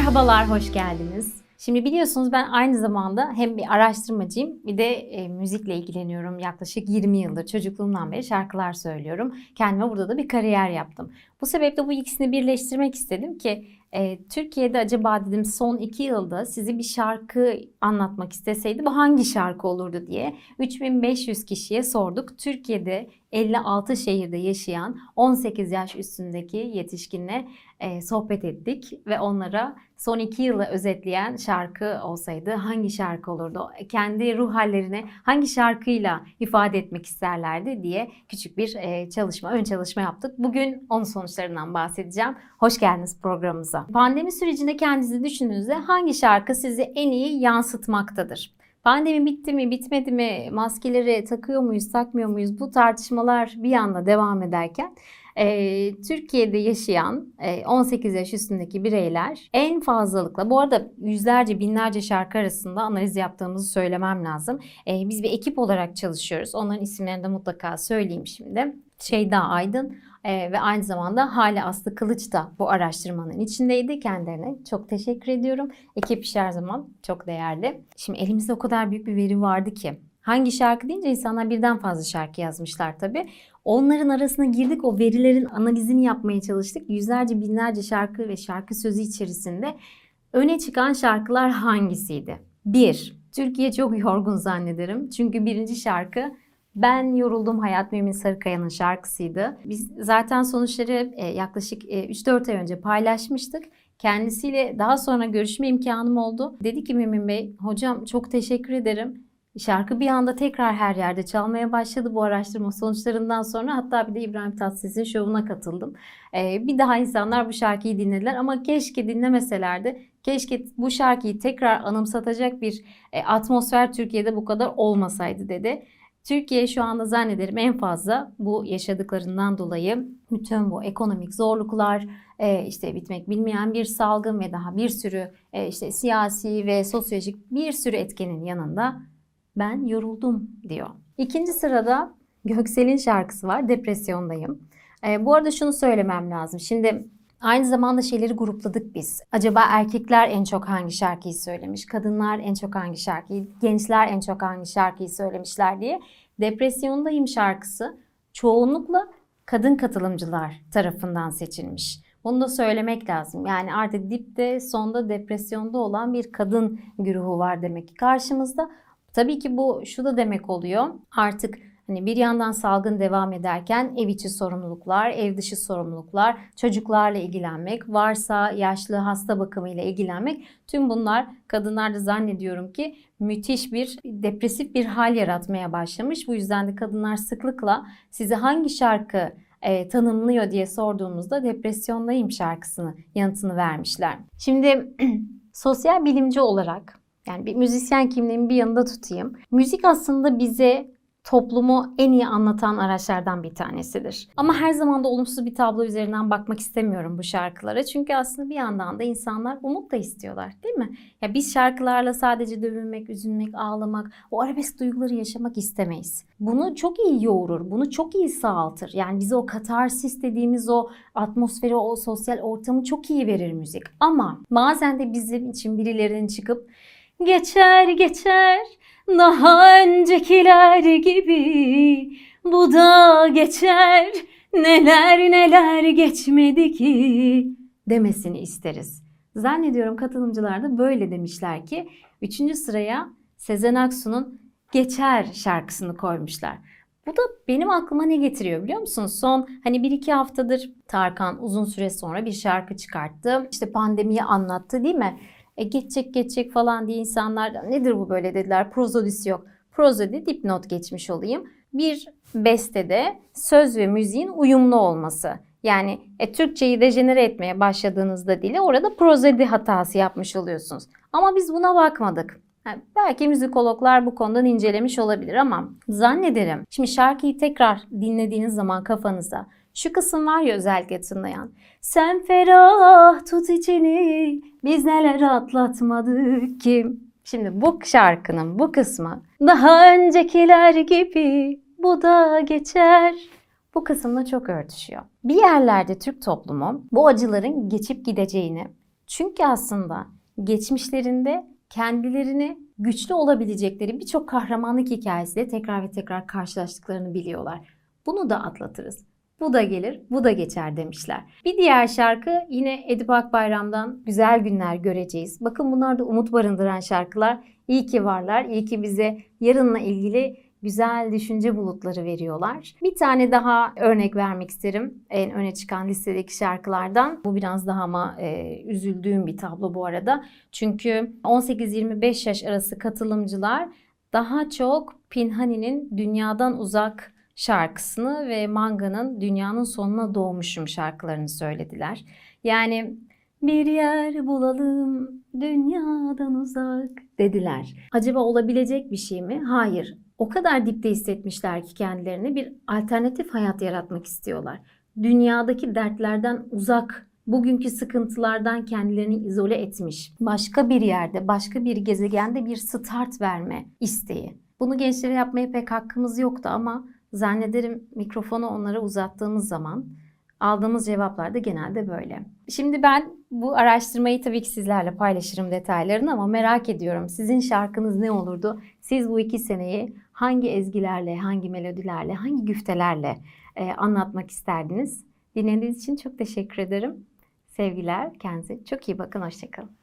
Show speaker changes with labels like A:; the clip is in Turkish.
A: Merhabalar, hoş geldiniz. Şimdi biliyorsunuz ben aynı zamanda hem bir araştırmacıyım bir de e, müzikle ilgileniyorum. Yaklaşık 20 yıldır çocukluğumdan beri şarkılar söylüyorum. Kendime burada da bir kariyer yaptım. Bu sebeple bu ikisini birleştirmek istedim ki e, Türkiye'de acaba dedim son iki yılda sizi bir şarkı anlatmak isteseydi bu hangi şarkı olurdu diye 3500 kişiye sorduk. Türkiye'de 56 şehirde yaşayan 18 yaş üstündeki yetişkinle e, sohbet ettik ve onlara son iki yılı özetleyen şarkı olsaydı hangi şarkı olurdu? Kendi ruh hallerini hangi şarkıyla ifade etmek isterlerdi diye küçük bir e, çalışma, ön çalışma yaptık. Bugün onun sonuçlarından bahsedeceğim. Hoş geldiniz programımıza. Pandemi sürecinde kendinizi düşündüğünüzde hangi şarkı sizi en iyi yansıtmaktadır? Pandemi bitti mi, bitmedi mi, maskeleri takıyor muyuz, takmıyor muyuz bu tartışmalar bir yanda devam ederken e, Türkiye'de yaşayan e, 18 yaş üstündeki bireyler en fazlalıkla, bu arada yüzlerce binlerce şarkı arasında analiz yaptığımızı söylemem lazım. E, biz bir ekip olarak çalışıyoruz. Onların isimlerini de mutlaka söyleyeyim şimdi. Şeyda Aydın, ee, ve aynı zamanda Hale Aslı Kılıç da bu araştırmanın içindeydi. Kendilerine çok teşekkür ediyorum. Ekip iş her zaman çok değerli. Şimdi elimizde o kadar büyük bir veri vardı ki. Hangi şarkı deyince insanlar birden fazla şarkı yazmışlar tabii. Onların arasına girdik, o verilerin analizini yapmaya çalıştık. Yüzlerce binlerce şarkı ve şarkı sözü içerisinde öne çıkan şarkılar hangisiydi? Bir, Türkiye çok yorgun zannederim. Çünkü birinci şarkı ben yoruldum Hayat Mümin Sarıkaya'nın şarkısıydı. Biz zaten sonuçları e, yaklaşık 3-4 e, ay önce paylaşmıştık. Kendisiyle daha sonra görüşme imkanım oldu. Dedi ki Mümin Bey, hocam çok teşekkür ederim. Şarkı bir anda tekrar her yerde çalmaya başladı bu araştırma sonuçlarından sonra. Hatta bir de İbrahim Tatlıses'in şovuna katıldım. Ee, bir daha insanlar bu şarkıyı dinlediler ama keşke dinlemeselerdi. Keşke bu şarkıyı tekrar anımsatacak bir e, atmosfer Türkiye'de bu kadar olmasaydı dedi. Türkiye şu anda zannederim en fazla bu yaşadıklarından dolayı bütün bu ekonomik zorluklar, e, işte bitmek bilmeyen bir salgın ve daha bir sürü e, işte siyasi ve sosyolojik bir sürü etkenin yanında ben yoruldum diyor. İkinci sırada Göksel'in şarkısı var. Depresyondayım. E, bu arada şunu söylemem lazım. Şimdi Aynı zamanda şeyleri grupladık biz. Acaba erkekler en çok hangi şarkıyı söylemiş, kadınlar en çok hangi şarkıyı, gençler en çok hangi şarkıyı söylemişler diye. Depresyondayım şarkısı çoğunlukla kadın katılımcılar tarafından seçilmiş. Bunu da söylemek lazım. Yani artık dipte, sonda depresyonda olan bir kadın güruhu var demek ki karşımızda. Tabii ki bu şu da demek oluyor. Artık Hani bir yandan salgın devam ederken ev içi sorumluluklar, ev dışı sorumluluklar, çocuklarla ilgilenmek, varsa yaşlı hasta bakımıyla ilgilenmek tüm bunlar kadınlarda zannediyorum ki müthiş bir depresif bir hal yaratmaya başlamış. Bu yüzden de kadınlar sıklıkla size hangi şarkı e, tanımlıyor diye sorduğumuzda depresyondayım şarkısını yanıtını vermişler. Şimdi sosyal bilimci olarak yani bir müzisyen kimliğimi bir yanında tutayım. Müzik aslında bize toplumu en iyi anlatan araçlardan bir tanesidir. Ama her zaman da olumsuz bir tablo üzerinden bakmak istemiyorum bu şarkılara. Çünkü aslında bir yandan da insanlar umut da istiyorlar değil mi? Ya biz şarkılarla sadece dövünmek, üzülmek, ağlamak, o arabesk duyguları yaşamak istemeyiz. Bunu çok iyi yoğurur, bunu çok iyi sağaltır. Yani bize o katarsis dediğimiz o atmosferi, o sosyal ortamı çok iyi verir müzik. Ama bazen de bizim için birilerinin çıkıp geçer geçer daha öncekiler gibi bu da geçer neler neler geçmedi ki demesini isteriz. Zannediyorum katılımcılar da böyle demişler ki 3. sıraya Sezen Aksu'nun Geçer şarkısını koymuşlar. Bu da benim aklıma ne getiriyor biliyor musunuz? Son hani 1-2 haftadır Tarkan uzun süre sonra bir şarkı çıkarttı. İşte pandemiyi anlattı değil mi? E, geçecek geçecek falan diye insanlar nedir bu böyle dediler. Prozodisi yok. Prozodi dipnot geçmiş olayım. Bir bestede söz ve müziğin uyumlu olması. Yani e, Türkçeyi dejenere etmeye başladığınızda dili orada prozodi hatası yapmış oluyorsunuz. Ama biz buna bakmadık. Yani belki müzikologlar bu konudan incelemiş olabilir ama zannederim. Şimdi şarkıyı tekrar dinlediğiniz zaman kafanızda şu kısım var ya özellikle tınlayan. Sen ferah tut içini biz neler atlatmadık ki. Şimdi bu şarkının bu kısmı daha öncekiler gibi bu da geçer. Bu kısımla çok örtüşüyor. Bir yerlerde Türk toplumu bu acıların geçip gideceğini, Çünkü aslında geçmişlerinde kendilerini güçlü olabilecekleri birçok kahramanlık hikayesiyle tekrar ve tekrar karşılaştıklarını biliyorlar. Bunu da atlatırız. Bu da gelir, bu da geçer demişler. Bir diğer şarkı yine Edip Akbayram'dan Güzel Günler Göreceğiz. Bakın bunlar da umut barındıran şarkılar. İyi ki varlar, iyi ki bize yarınla ilgili güzel düşünce bulutları veriyorlar. Bir tane daha örnek vermek isterim en öne çıkan listedeki şarkılardan. Bu biraz daha ama e, üzüldüğüm bir tablo bu arada. Çünkü 18-25 yaş arası katılımcılar daha çok Pinhani'nin Dünyadan Uzak şarkısını ve Manga'nın Dünyanın Sonuna Doğmuşum şarkılarını söylediler. Yani bir yer bulalım dünyadan uzak dediler. Acaba olabilecek bir şey mi? Hayır. O kadar dipte hissetmişler ki kendilerini bir alternatif hayat yaratmak istiyorlar. Dünyadaki dertlerden uzak, bugünkü sıkıntılardan kendilerini izole etmiş. Başka bir yerde, başka bir gezegende bir start verme isteği. Bunu gençlere yapmaya pek hakkımız yoktu ama zannederim mikrofonu onlara uzattığımız zaman aldığımız cevaplar da genelde böyle. Şimdi ben bu araştırmayı tabii ki sizlerle paylaşırım detaylarını ama merak ediyorum sizin şarkınız ne olurdu? Siz bu iki seneyi hangi ezgilerle, hangi melodilerle, hangi güftelerle e, anlatmak isterdiniz? Dinlediğiniz için çok teşekkür ederim. Sevgiler, kendinize çok iyi bakın, hoşçakalın.